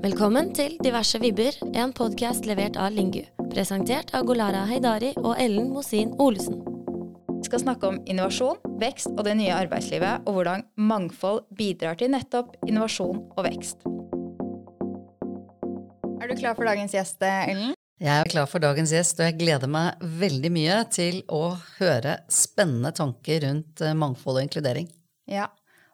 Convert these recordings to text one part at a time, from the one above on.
Velkommen til Diverse vibber, en podkast levert av Lingu. Presentert av Golara Heidari og Ellen Mosin Olesen. Vi skal snakke om innovasjon, vekst og det nye arbeidslivet, og hvordan mangfold bidrar til nettopp innovasjon og vekst. Er du klar for dagens gjest, Ellen? Jeg er klar for dagens gjest, og jeg gleder meg veldig mye til å høre spennende tanker rundt eh, mangfold og inkludering. Ja.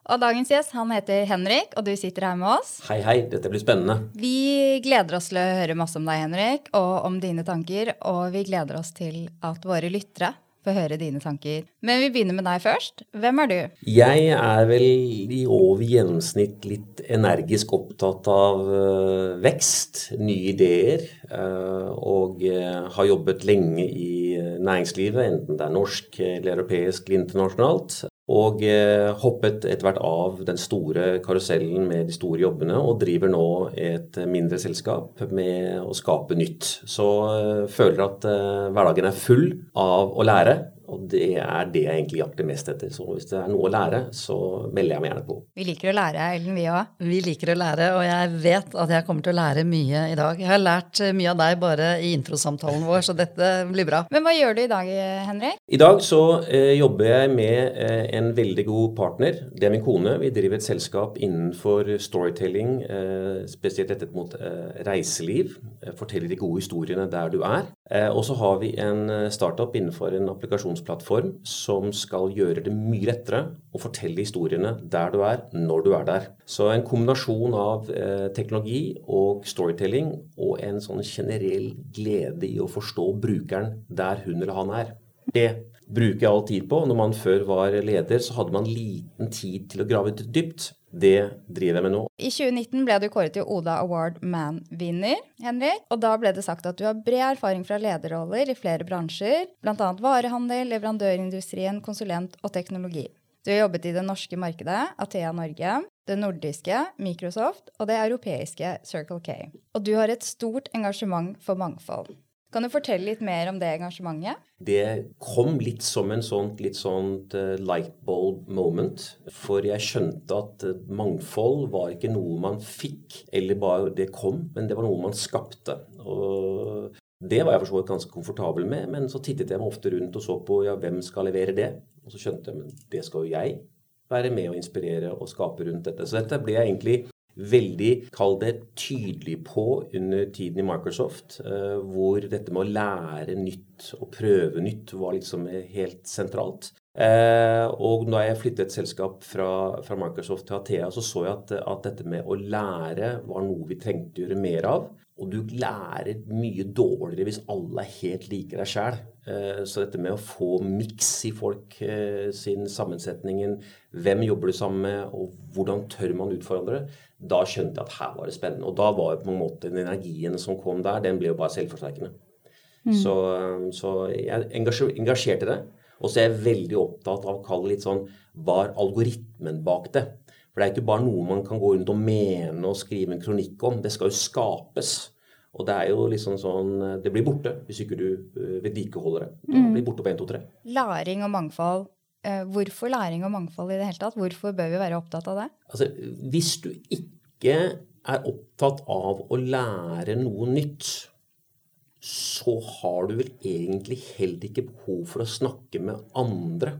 Og dagens gjest han heter Henrik, og du sitter her med oss. Hei, hei. Dette blir spennende. Vi gleder oss til å høre masse om deg, Henrik, og om dine tanker. Og vi gleder oss til at våre lyttere får høre dine tanker. Men vi begynner med deg først. Hvem er du? Jeg er vel i over gjennomsnitt litt energisk opptatt av uh, vekst, nye ideer, uh, og uh, har jobbet lenge i næringslivet, enten det er norsk eller europeisk eller internasjonalt. Og hoppet etter hvert av den store karusellen med de store jobbene, og driver nå et mindre selskap med å skape nytt. Så føler at hverdagen er full av å lære og det er det jeg egentlig jakter mest etter. Så hvis det er noe å lære, så melder jeg meg gjerne på. Vi liker å lære, Ellen, vi òg. Vi liker å lære, og jeg vet at jeg kommer til å lære mye i dag. Jeg har lært mye av deg bare i introsamtalen vår, så dette blir bra. Men hva gjør du i dag, Henrik? I dag så eh, jobber jeg med eh, en veldig god partner. Det er min kone. Vi driver et selskap innenfor storytelling, eh, spesielt rettet mot eh, reiseliv. Forteller de gode historiene der du er. Eh, og så har vi en eh, startup innenfor en applikasjon kommunikasjonsplattform som skal gjøre det mye lettere å fortelle historiene der du er, når du er der. Så en kombinasjon av eh, teknologi og storytelling og en sånn generell glede i å forstå brukeren der hun eller han er. Det bruker jeg all tid på. Når man før var leder, så hadde man liten tid til å grave dypt. Det driver jeg med nå. I 2019 ble du kåret til Oda Award Man-vinner, Henrik. Og da ble det sagt at du har bred erfaring fra lederroller i flere bransjer, bl.a. varehandel, leverandørindustrien, konsulent og teknologi. Du har jobbet i det norske markedet, Athea Norge, det nordiske, Microsoft og det europeiske Circle K. Og du har et stort engasjement for mangfold. Kan du fortelle litt mer om det engasjementet? Det kom litt som en sånn litt sånt uh, lightbulb moment. For jeg skjønte at uh, mangfold var ikke noe man fikk, eller bare det kom, men det var noe man skapte. Og det var jeg for så vidt ganske komfortabel med, men så tittet jeg meg ofte rundt og så på ja, hvem skal levere det. Og så skjønte jeg men det skal jo jeg være med å inspirere og skape rundt dette. Så dette ble jeg egentlig veldig, kall det, tydelig på under tiden i Microsoft, eh, hvor dette med å lære nytt og prøve nytt var liksom helt sentralt. Eh, og da jeg flyttet et selskap fra, fra, Microsoft til Athea, så så jeg at, at, dette med å lære var noe vi trengte å gjøre mer av. Og du lærer mye dårligere hvis alle er helt like deg sjæl. Eh, så dette med å få miks i folk sin sammensetningen, hvem jobber du sammen med, og hvordan tør man utfordre, da skjønte jeg at her var det spennende. Og da var det på en måte den energien som kom der, den ble jo bare selvforsterkende. Mm. Så, så, jeg engasjerte det. Og så er jeg veldig opptatt av å kalle litt sånn Var algoritmen bak det? For det er ikke bare noe man kan gå rundt og mene og skrive en kronikk om. Det skal jo skapes. Og det er jo liksom sånn Det blir borte hvis ikke du øh, vedlikeholder det. Det mm. blir borte på 1, 2, 3. Læring og mangfold Eh, hvorfor læring og mangfold i det hele tatt? Hvorfor bør vi være opptatt av det? Altså, hvis du ikke er opptatt av å lære noe nytt, så har du vel egentlig heller ikke behov for å snakke med andre.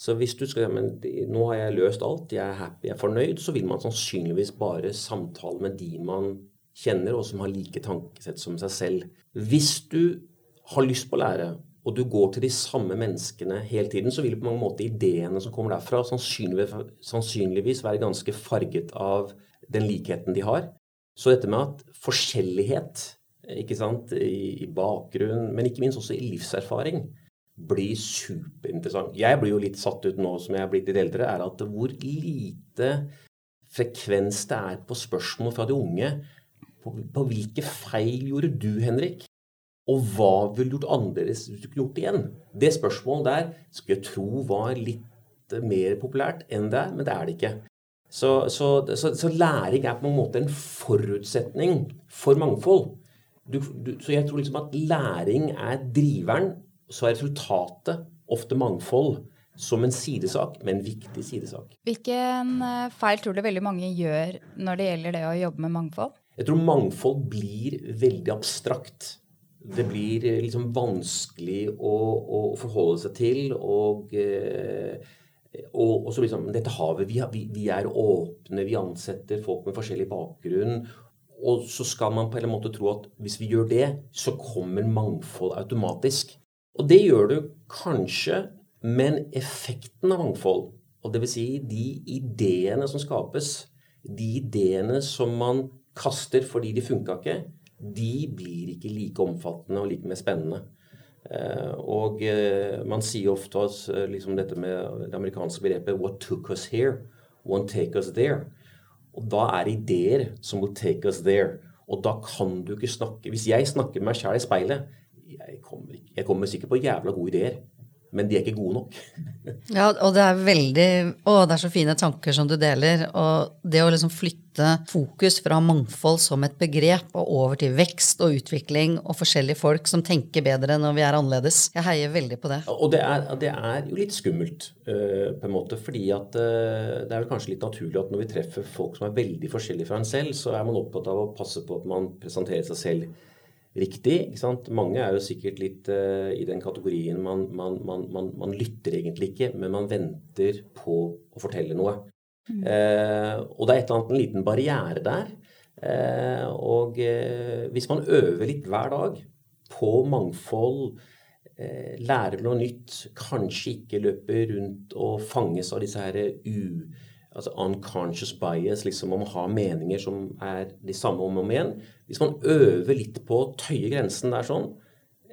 Så hvis du skal men nå har jeg løst alt, jeg er happy, jeg er fornøyd, så vil man sannsynligvis bare samtale med de man kjenner, og som har like tankesett som seg selv. Hvis du har lyst på å lære, og du går til de samme menneskene hele tiden, så vil på mange måter ideene som kommer derfra, sannsynligvis, være ganske farget av den likheten de har. Så dette med at forskjellighet ikke sant, i, i bakgrunn, men ikke minst også i livserfaring, blir superinteressant. Jeg blir jo litt satt ut nå som jeg er blitt litt eldre, er at hvor lite frekvens det er på spørsmål fra de unge. På, på hvilke feil gjorde du, Henrik? Og hva ville du gjort annerledes hvis du kunne gjort det igjen? Det spørsmålet der skulle jeg tro var litt mer populært enn det er, men det er det ikke. Så, så, så, så læring er på en måte en forutsetning for mangfold. Du, du, så jeg tror liksom at læring er driveren, så er resultatet ofte mangfold som en sidesak, men en viktig sidesak. Hvilken eh, feil tror du veldig mange gjør når det gjelder det å jobbe med mangfold? Jeg tror mangfold blir veldig abstrakt. Det blir eh, liksom vanskelig å, å forholde seg til. Og, eh, og, og så liksom Dette havet vi, vi, er åpne, vi ansetter folk med forskjellig bakgrunn. Og så skal man på en måte tro at hvis vi gjør det, så kommer mangfold automatisk. Og det gjør du kanskje, men effekten av mangfold, og dvs. Si de ideene som skapes, de ideene som man kaster fordi de funka ikke, de blir ikke like omfattende og like mer spennende. Eh, og eh, man sier ofte eh, liksom dette med det amerikanske begrepet 'what took us here, won't take us there'. Og da er ideer som 'will take us there'. Og da kan du ikke snakke Hvis jeg snakker med meg sjæl i speilet jeg kommer, jeg kommer sikkert på jævla gode ideer men de er ikke gode nok. ja, og det er veldig Å, det er så fine tanker som du deler. Og det å liksom flytte fokus fra mangfold som et begrep og over til vekst og utvikling og forskjellige folk som tenker bedre når vi er annerledes. Jeg heier veldig på det. Og det er, det er jo litt skummelt, uh, på en måte, fordi at uh, det er vel kanskje litt naturlig at når vi treffer folk som er veldig forskjellige fra en selv, så er man opptatt av å passe på at man presenterer seg selv riktig. ikke sant? Mange er jo sikkert litt uh, i den kategorien man, man, man, man, lytter egentlig ikke, men man venter på å fortelle noe. Mm. Uh, og det er et eller annet en liten barriere der. Uh, og hvis man øver litt hver dag på mangfold, lærer noe nytt, kanskje ikke løper rundt og fanges av disse her u altså unconscious bias, liksom om å ha meninger som er de samme om og om igjen. Hvis man øver litt på å tøye grensen der sånn,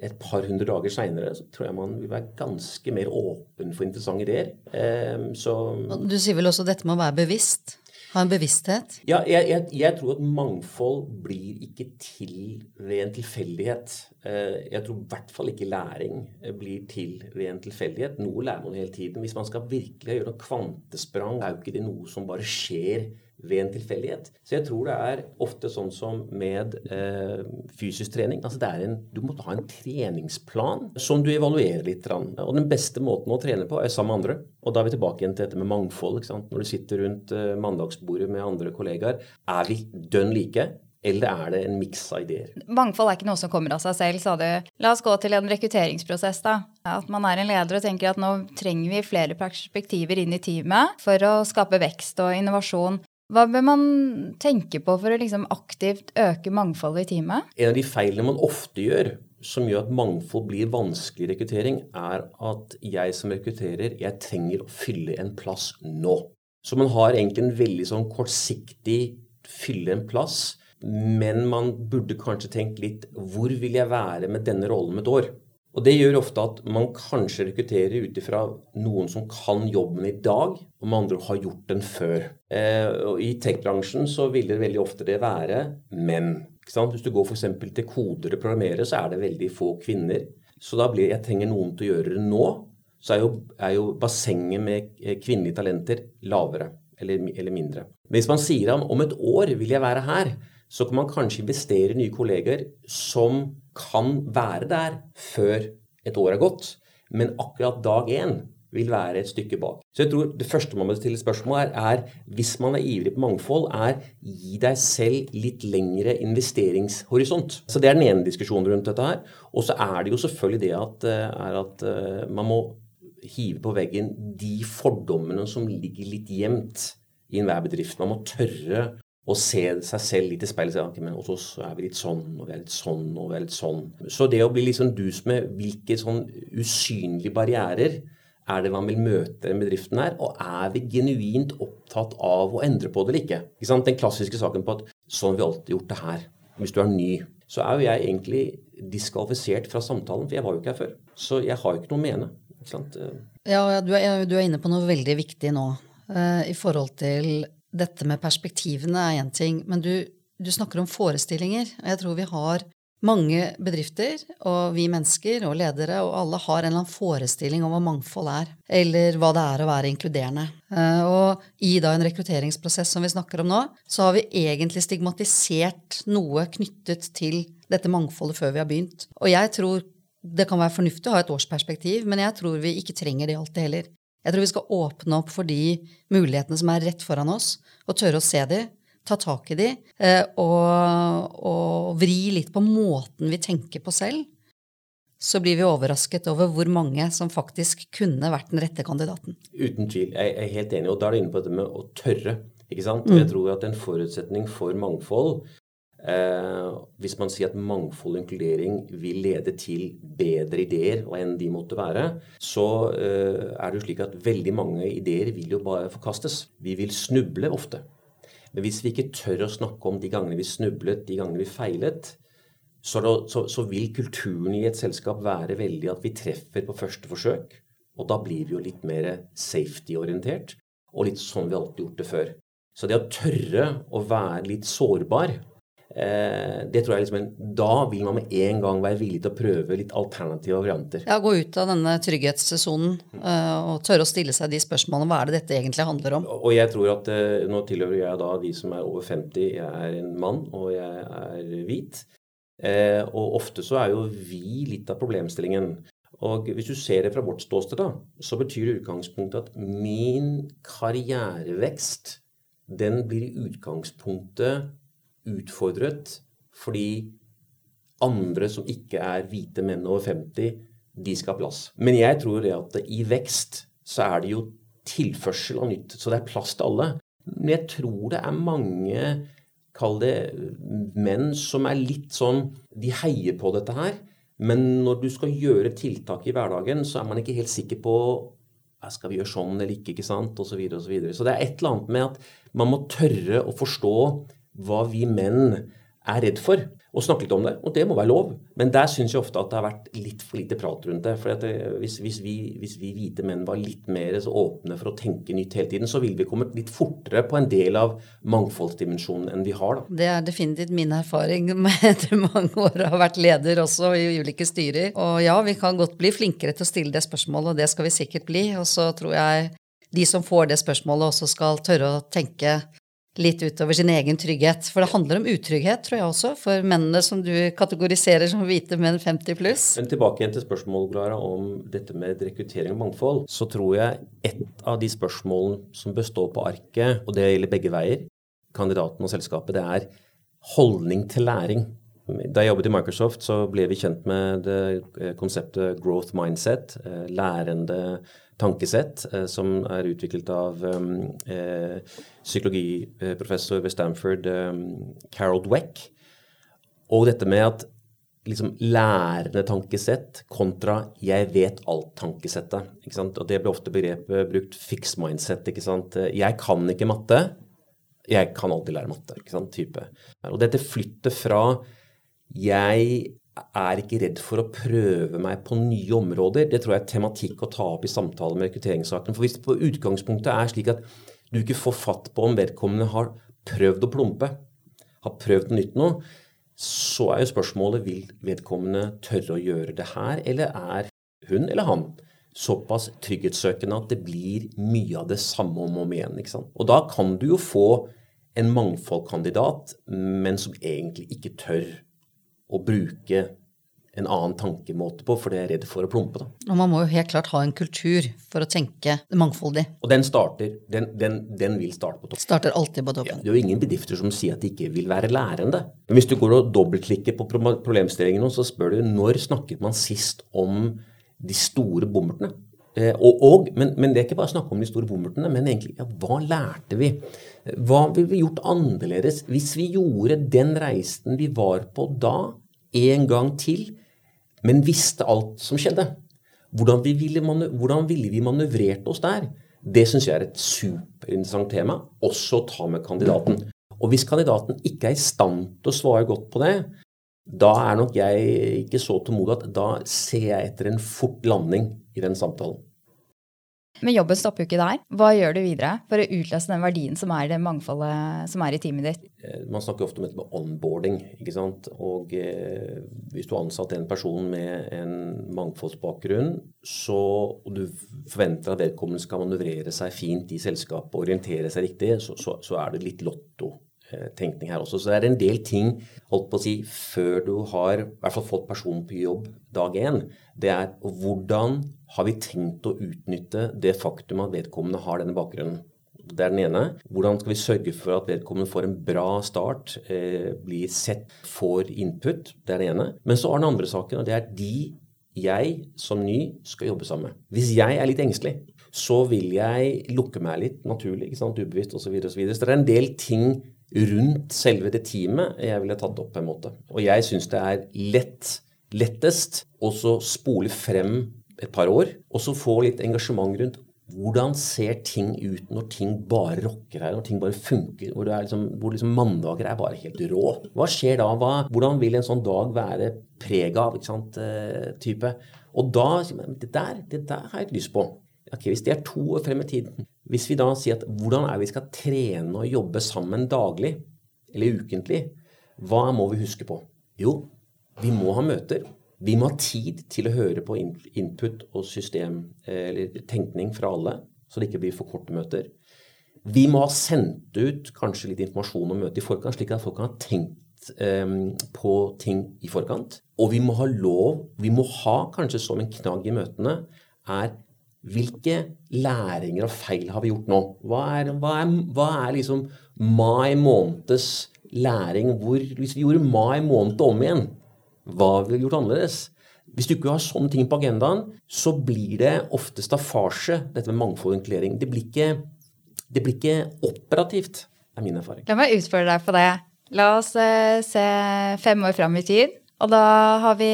et par hundre dager seinere så tror jeg man vil være ganske mer åpen for interessante ideer. Eh, så, du sier vel også dette med å være bevisst? Ha en bevissthet? Ja, jeg, jeg, jeg, tror at mangfold blir ikke til ved en tilfeldighet. Eh, jeg tror i hvert fall ikke læring eh, blir til ved en tilfeldighet. Noe lærer man hele tiden. Hvis man skal virkelig gjøre noe kvantesprang, er jo ikke det noe som bare skjer ved en tilfeldighet. Så jeg tror det er ofte sånn som med eh, fysisk trening. Altså en, du må ha en treningsplan som du evaluerer litt. Og den beste måten å trene på er sammen med andre. Og da er vi tilbake igjen til dette med mangfold. Når du sitter rundt eh, mandagsbordet med andre kollegaer, er vi dønn like? Eller er det en miks av ideer? Mangfold er ikke noe som kommer av seg selv, sa du. La oss gå til en rekrutteringsprosess, da. At man er en leder og tenker at nå trenger vi flere perspektiver inn i teamet for å skape vekst og innovasjon. Hva bør man tenke på for å liksom aktivt øke mangfoldet i teamet? En av de feilene man ofte gjør, som gjør at mangfold blir vanskelig rekruttering, er at jeg som rekrutterer, jeg trenger å fylle en plass nå. Så man har egentlig en veldig sånn kortsiktig fylle en plass, men man burde kanskje tenkt litt hvor vil jeg være med denne rollen om et år? Og Det gjør ofte at man kanskje rekrutterer ut ifra noen som kan jobben i dag, og med andre har gjort den før. Eh, og I tech-bransjen så vil det veldig ofte det være menn. Hvis du går f.eks. til koder og programmerer, så er det veldig få kvinner. Så da blir jeg trenger noen til å gjøre det nå, så er jo, er jo bassenget med eh, kvinnelige talenter lavere eller, eller mindre. Men hvis man sier om et år vil jeg være her, så kan man kanskje investere i nye kolleger som kan være der før et år er gått, men akkurat dag én vil være et stykke bak. Så jeg tror Det første man må stille spørsmål er, er hvis man er ivrig på mangfold, er gi deg selv litt lengre investeringshorisont. Så Det er den ene diskusjonen rundt dette her. Og så er det jo selvfølgelig det at, eh, at eh, man må hive på veggen de fordommene som ligger litt gjemt i enhver bedrift. Man må tørre og se seg selv litt i speilet og si men hos oss er vi litt sånn, og vi er litt sånn, og vi er litt sånn. Så det å bli sånn dus med hvilke sånn usynlige barrierer er det man vil møte bedriften her, og er vi genuint opptatt av å endre på det eller ikke? ikke Den klassiske saken på at sånn har vi alltid gjort det her. Hvis du er ny, så er jo jeg egentlig diskvalifisert fra samtalen, for jeg var jo ikke her før. Så jeg har jo ikke noe å mene. Ja, du er, du er inne på noe veldig viktig nå uh, i forhold til dette med perspektivene er én ting, men du, du, snakker om forestillinger. Og jeg tror vi har mange bedrifter, og vi mennesker og ledere, og alle har en eller annen forestilling om hva mangfold er, eller hva det er å være inkluderende. Eh, og i da en rekrutteringsprosess som vi snakker om nå, så har vi egentlig stigmatisert noe knyttet til dette mangfoldet før vi har begynt. Og jeg tror det kan være fornuftig å ha et årsperspektiv, men jeg tror vi ikke trenger det alltid heller. Jeg tror vi skal åpne opp for de mulighetene som er rett foran oss, og tørre å se de. ta tak i de eh, og, og vri litt på måten vi tenker på selv, så blir vi overrasket over hvor mange som faktisk kunne vært den rette kandidaten. Uten tvil. Jeg er helt enig. Og da er du inne på dette med å tørre. ikke sant? Mm. Jeg tror at en forutsetning for mangfold eh, Hvis man sier at mangfold og inkludering vil lede til bedre ideer enn de måtte være, så eh, er det jo slik at veldig mange ideer vil jo bare forkastes. Vi vil snuble ofte. Men hvis vi ikke tør å snakke om de gangene vi snublet, de gangene vi feilet, så, da, så, så, vil kulturen i et selskap være veldig at vi treffer på første forsøk. Og da blir vi jo litt mer safety-orientert, og litt sånn vi alltid gjort det før. Så det å tørre å være litt sårbar, det tror jeg liksom Da vil man med en gang være villig til å prøve litt alternative varianter. Ja, Gå ut av denne trygghetssonen eh, og tørre å stille seg de spørsmålene. Hva er det dette egentlig handler om? Og jeg tror at eh, Nå tilhører jeg da de som er over 50. Jeg er en mann, og jeg er hvit. Eh, og ofte så er jo vi litt av problemstillingen. Og hvis du ser det fra vårt ståsted, da, så betyr utgangspunktet at min karrierevekst, den blir i utgangspunktet utfordret fordi andre som ikke er hvite menn over 50, de skal ha plass. Men jeg tror det at i vekst så er det jo tilførsel av nytt. Så det er plass til alle. Men jeg tror det er mange kall det menn som er litt sånn De heier på dette her, men når du skal gjøre tiltak i hverdagen, så er man ikke helt sikker på skal vi gjøre sånn eller ikke, ikke sant, osv. Så, videre, og så, videre. så det er et eller annet med at man må tørre å forstå hva vi menn er redd for og snakke litt om det. Og det må være lov. Men der syns jeg ofte at det har vært litt for lite prat rundt det. For det, hvis, hvis, vi, hvis, vi, hvite menn var litt mer åpne for å tenke nytt hele tiden, så ville vi kommet litt fortere på en del av mangfoldsdimensjonen enn vi har. Da. Det er definitivt min erfaring med etter mange år å ha vært leder også i ulike styrer. Og ja, vi kan godt bli flinkere til å stille det spørsmålet, og det skal vi sikkert bli. Og så tror jeg de som får det spørsmålet, også skal tørre å tenke litt utover sin egen trygghet. For det handler om utrygghet, tror jeg også, for mennene som du kategoriserer som hvite menn 50 pluss. Men tilbake igjen til spørsmålet, Klara, om dette med rekruttering og mangfold. Så tror jeg et av de spørsmålene som består på arket, og det gjelder begge veier, kandidaten og selskapet, det er holdning til læring. Da jeg jobbet i Microsoft, så ble vi kjent med det konseptet growth mindset, eh, lærende tankesett eh, som er utviklet av um, eh, psykologiprofessor ved Stanford, um, Carol Dweck. Og dette med at liksom lærende tankesett kontra 'jeg vet alt'-tankesettet. Og Det ble ofte begrepet brukt 'fix mindset'. ikke sant? Jeg kan ikke matte. Jeg kan alltid lære matte. ikke sant? Type. Og dette flyttet fra 'jeg er ikke redd for å prøve meg på nye områder. Det tror jeg er tematikk å ta opp i samtale med rekrutteringssaken. For hvis det på utgangspunktet er slik at du ikke får fatt på om vedkommende har prøvd å plumpe, har prøvd noe nytt nå, så er jo spørsmålet vil vedkommende tørre å gjøre det her, eller er hun eller han såpass trygghetssøkende at det blir mye av det samme om og om igjen. ikke sant? Og da kan du jo få en mangfoldkandidat, men som egentlig ikke tør å bruke en annen tankemåte på, for det er redd for å plumpe. Da. Og man må jo helt klart ha en kultur for å tenke mangfoldig. Og den starter, den, den, den vil starte på toppen. Starter alltid på toppen. Ja, det er jo ingen bedrifter som sier at de ikke vil være lærende. Men hvis du går og dobbeltklikker på problemstillingen, så spør du når snakket man sist om de store bommertene? Eh, og, og, men, men, det er ikke bare å snakke om de store bommertene, men egentlig ja, hva lærte vi? Hva ville vi gjort annerledes hvis vi gjorde den reisen vi var på da, en gang til, men visste alt som skjedde. Hvordan, vi ville, hvordan ville vi manøvrert oss der? Det syns jeg er et superinteressant tema, også å ta med kandidaten. Og hvis kandidaten ikke er i stand til å svare godt på det, da er nok jeg ikke så tålmodig at da ser jeg etter en fort landing i den samtalen. Men jobben stopper jo ikke der. Hva gjør du videre for å utløse den verdien som er det mangfoldet som er i teamet ditt? Eh, man snakker ofte om dette med onboarding. ikke sant? Og eh, hvis du har ansatt en person med en mangfoldsbakgrunn, så, og du forventer at vedkommende skal manøvrere seg fint i selskapet og orientere seg riktig, så, så, så er det litt lotto tenkning her også. Så det er en del ting holdt på å si, før du har i hvert fall fått personen på jobb dag én. Det er hvordan har vi tenkt å utnytte det faktum at vedkommende har denne bakgrunnen? Det er den ene. Hvordan skal vi sørge for at vedkommende får en bra start, eh, blir sett, får input? Det er den ene. Men så er den andre saken, og det er de jeg som ny skal jobbe sammen med. Hvis jeg er litt engstelig, så vil jeg lukke meg litt naturlig, ikke sant, ubevisst osv. Så, videre, og så, videre. så det er en del ting rundt selve det teamet jeg ville tatt opp på en måte. Og jeg syns det er lett, lettest å spole frem et par år, og så få litt engasjement rundt hvordan ser ting ut når ting bare rocker her, når ting bare funker? Hvor, liksom, hvor liksom mandager er bare helt rå. Hva skjer da? Hva, hvordan vil en sånn dag være preg av? ikke sant, uh, type? Og da det der, det der har jeg lyst på. Ok, Hvis det er to år frem i tiden, hvis vi da sier at hvordan er vi skal trene og jobbe sammen daglig eller ukentlig, hva må vi huske på? Jo, vi må ha møter. Vi må ha tid til å høre på input og system, eller tenkning fra alle, så det ikke blir for korte møter. Vi må ha sendt ut kanskje litt informasjon om møtet i forkant, slik at folk kan ha tenkt um, på ting i forkant. Og vi må ha lov, vi må ha kanskje som en knagg i møtene, er hvilke læringer og feil har vi gjort nå? Hva er, hva er, hva er liksom mai måneds læring? Hvor, hvis vi gjorde mai måned om igjen, hva vi gjort annerledes. Hvis du ikke har sånne ting på agendaen, så blir det ofte staffasje, dette med mangfold og inkludering. Det blir ikke, det blir ikke operativt, er min erfaring. La meg utfordre deg på det. La oss uh, se fem år fram i tid. Og da har vi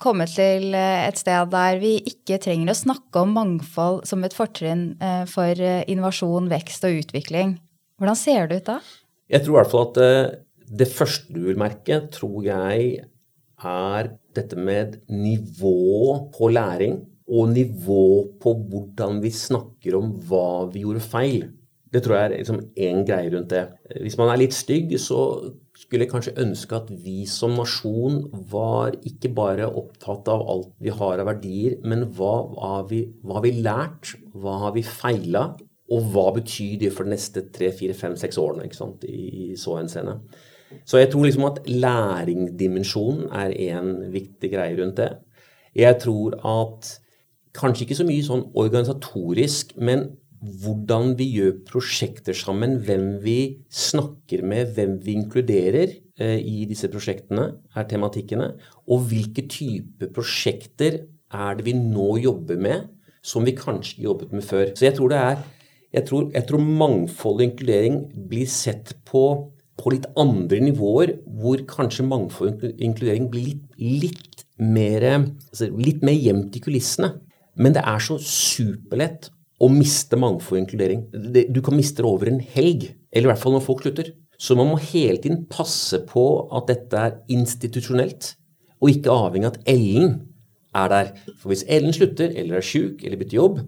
kommet til eh, et sted der vi ikke trenger å snakke om mangfold som et fortrinn uh, for innovasjon, vekst og utvikling. Hvordan ser det ut da? Jeg tror i hvert fall at det første du vil merke, tror jeg er dette med nivå på læring og nivå på hvordan vi snakker om hva vi gjorde feil. Det tror jeg er liksom greie rundt det. Hvis man er litt stygg, så skulle kanskje ønske at vi som nasjon var ikke bare opptatt av alt vi har av verdier, men hva har vi, hva har vi lært? Hva har vi feila? Og hva betyr det for de neste tre, fire, fem, seks årene ikke sant, i, i så henseende? Så jeg tror liksom at læringdimensjonen er en viktig greie rundt det. Jeg tror at kanskje ikke så mye sånn organisatorisk, men hvordan vi gjør prosjekter sammen, hvem vi snakker med, hvem vi inkluderer eh, i disse prosjektene, er tematikkene. Og hvilke type prosjekter er det vi nå jobber med, som vi kanskje jobbet med før. Så jeg tror er jeg tror, jeg tror mangfold og inkludering blir sett på på litt andre nivåer, hvor kanskje mangfold og inkludering blir litt, litt, mer, altså litt mer gjemt i kulissene. Men det er så superlett å miste mangfold og inkludering. Du kan miste det over en helg, eller i hvert fall når folk slutter. Så man må hele tiden passe på at dette er institusjonelt, og ikke avhengig av at Ellen er der. For hvis Ellen slutter, eller er sjuk, eller bytter jobb,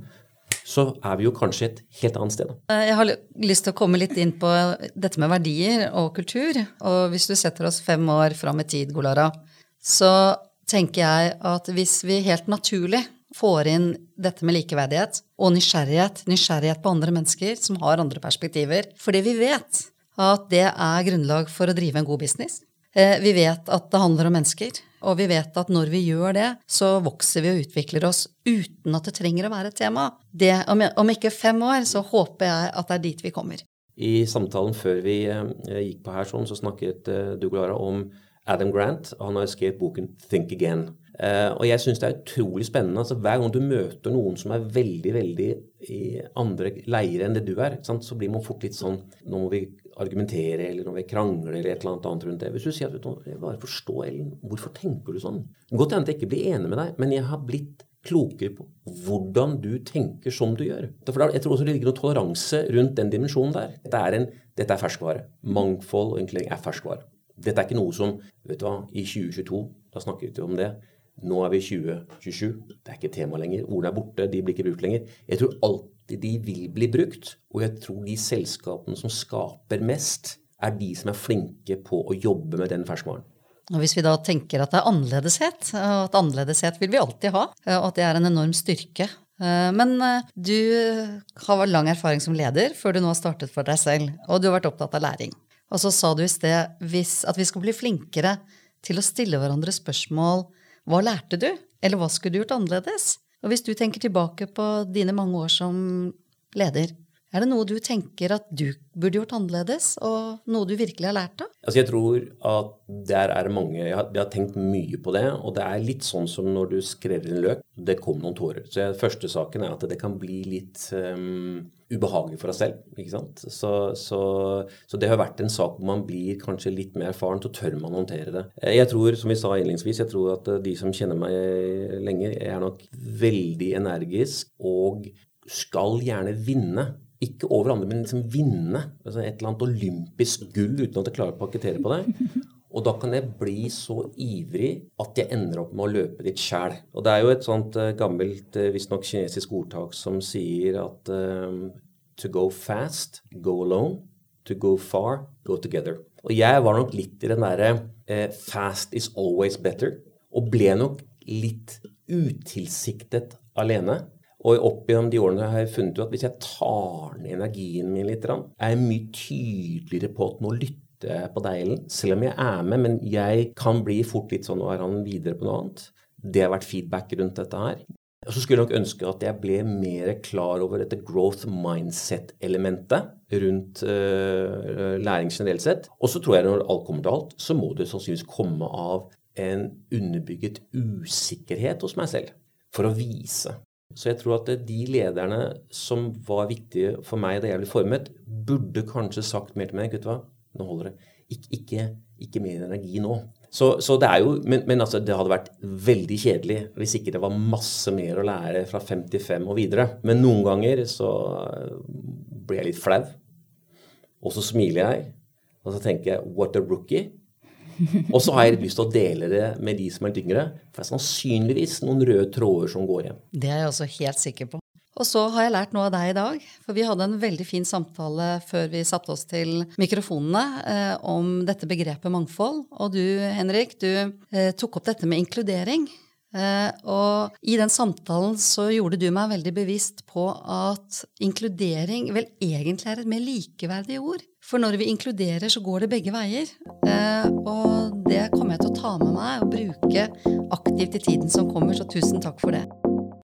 så er vi jo kanskje et helt annet sted. Eh, jeg har lyst til å komme litt inn på dette med verdier og kultur. Og hvis du setter oss fem år fram i tid, Golara, så tenker jeg at hvis vi helt naturlig får inn dette med likeverdighet og nysgjerrighet, nysgjerrighet på andre mennesker som har andre perspektiver, fordi vi vet at det er grunnlag for å drive en god business. Eh, vi vet at det handler om mennesker. Og vi vet at når vi gjør det, så vokser vi og utvikler oss uten at det trenger å være et tema. Det, om, ikke fem år, så håper jeg at det er dit vi kommer. I samtalen før vi eh, gikk på her, sånn, så snakket eh, du, Glara, om Adam Grant. Han har skrevet boken 'Think Again'. Eh, og jeg syns det er utrolig spennende. altså Hver gang du møter noen som er veldig veldig i andre leirer enn det du er, så blir man fort litt sånn Nå må vi argumentere, eller når vi krangler, eller et eller annet annet rundt det. Hvis du sier at du, bare forstår, Ellen, hvorfor tenker du sånn? Godt hende jeg ikke blir enig med deg, men jeg har blitt klokere på hvordan du tenker som du gjør. For Jeg tror også det ligger noe toleranse rundt den dimensjonen der. Dette er, en, dette er ferskvare. Mangfold og inkludering er ferskvare. Dette er ikke noe som vet du hva, I 2022 da snakket vi om det. Nå er vi 2027. Det er ikke tema lenger. Ordene er borte, de blir ikke brukt lenger. Jeg tror alltid de vil bli brukt. Og jeg tror de selskapene som skaper mest, er de som er flinke på å jobbe med den ferskvaren. Og Hvis vi da tenker at det er annerledeshet, og at annerledeshet vil vi alltid ha, og at det er en enorm styrke eh, Men eh, du har lang erfaring som leder før du nå har startet for deg selv, og du har vært opptatt av læring. Og så sa du i sted at vi skal bli flinkere til å stille hverandre spørsmål hva lærte du, eller hva skulle du gjort annerledes? Og hvis du tenker tilbake på dine mange år som leder, Er det noe du tenker at du burde gjort annerledes, og noe du virkelig har lært av? Altså jeg tror at der er mange jeg har, jeg har, tenkt mye på det, og det er litt sånn som når du skreller en løk. Det kom noen tårer. Så jeg, første saken er at det kan bli litt um, ubehagelig for deg selv. ikke sant? Så, så, så, det har vært en sak hvor man blir kanskje litt mer erfaren, så tør man håndtere det. Jeg tror, som vi sa innledningsvis, jeg tror at de som kjenner meg lenge er nok veldig energisk og skal gjerne vinne ikke over andre, men liksom vinne altså et eller annet olympisk gull uten at jeg klarer å pakkettere på det. Og da kan jeg bli så ivrig at jeg ender opp med å løpe litt sjæl. Og det er jo et sånt uh, gammelt, uh, visstnok kinesisk ordtak som sier at um, to go fast, go alone. To go far, go together. Og jeg var nok litt i den derre uh, fast is always better. Og ble nok litt utilsiktet alene. Og opp gjennom de årene har jeg funnet ut at hvis jeg tar ned energien min litt, er jeg mye tydeligere på at nå lytter jeg på deg, Ellen. Selv om jeg er med, men jeg kan bli fort litt sånn Nå er han videre på noe annet. Det har vært feedback rundt dette her. Og så skulle jeg nok ønske at jeg ble mer klar over dette growth mindset-elementet rundt uh, læring generelt sett. Og så tror jeg når alt kommer til alt, så må det sannsynligvis komme av en underbygget usikkerhet hos meg selv for å vise så jeg tror at de lederne som var viktige for meg da jeg ble formet, burde kanskje sagt mer til meg Vet hva, nå holder det. Ik ikke, ikke, mer energi nå. Så, så det er jo, Men, men altså, det hadde vært veldig kjedelig hvis ikke det var masse mer å lære fra 55 og videre. Men noen ganger så blir jeg litt flau. Og så smiler jeg, og så tenker jeg what a rookie. Og så har jeg lyst til å dele det med de som er litt yngre. For det er sannsynligvis noen røde tråder som går igjen. Det er jeg også helt sikker på. Og så har jeg lært noe av deg i dag. For vi hadde en veldig fin samtale før vi satte oss til mikrofonene eh, om dette begrepet mangfold. Og du, Henrik, du eh, tok opp dette med inkludering. Eh, og i den samtalen så gjorde du meg veldig bevisst på at inkludering vel egentlig er et mer likeverdig ord. For når vi inkluderer, så går det begge veier. Eh, og det kommer jeg til å ta med meg og bruke aktivt i tiden som kommer, så tusen takk for det.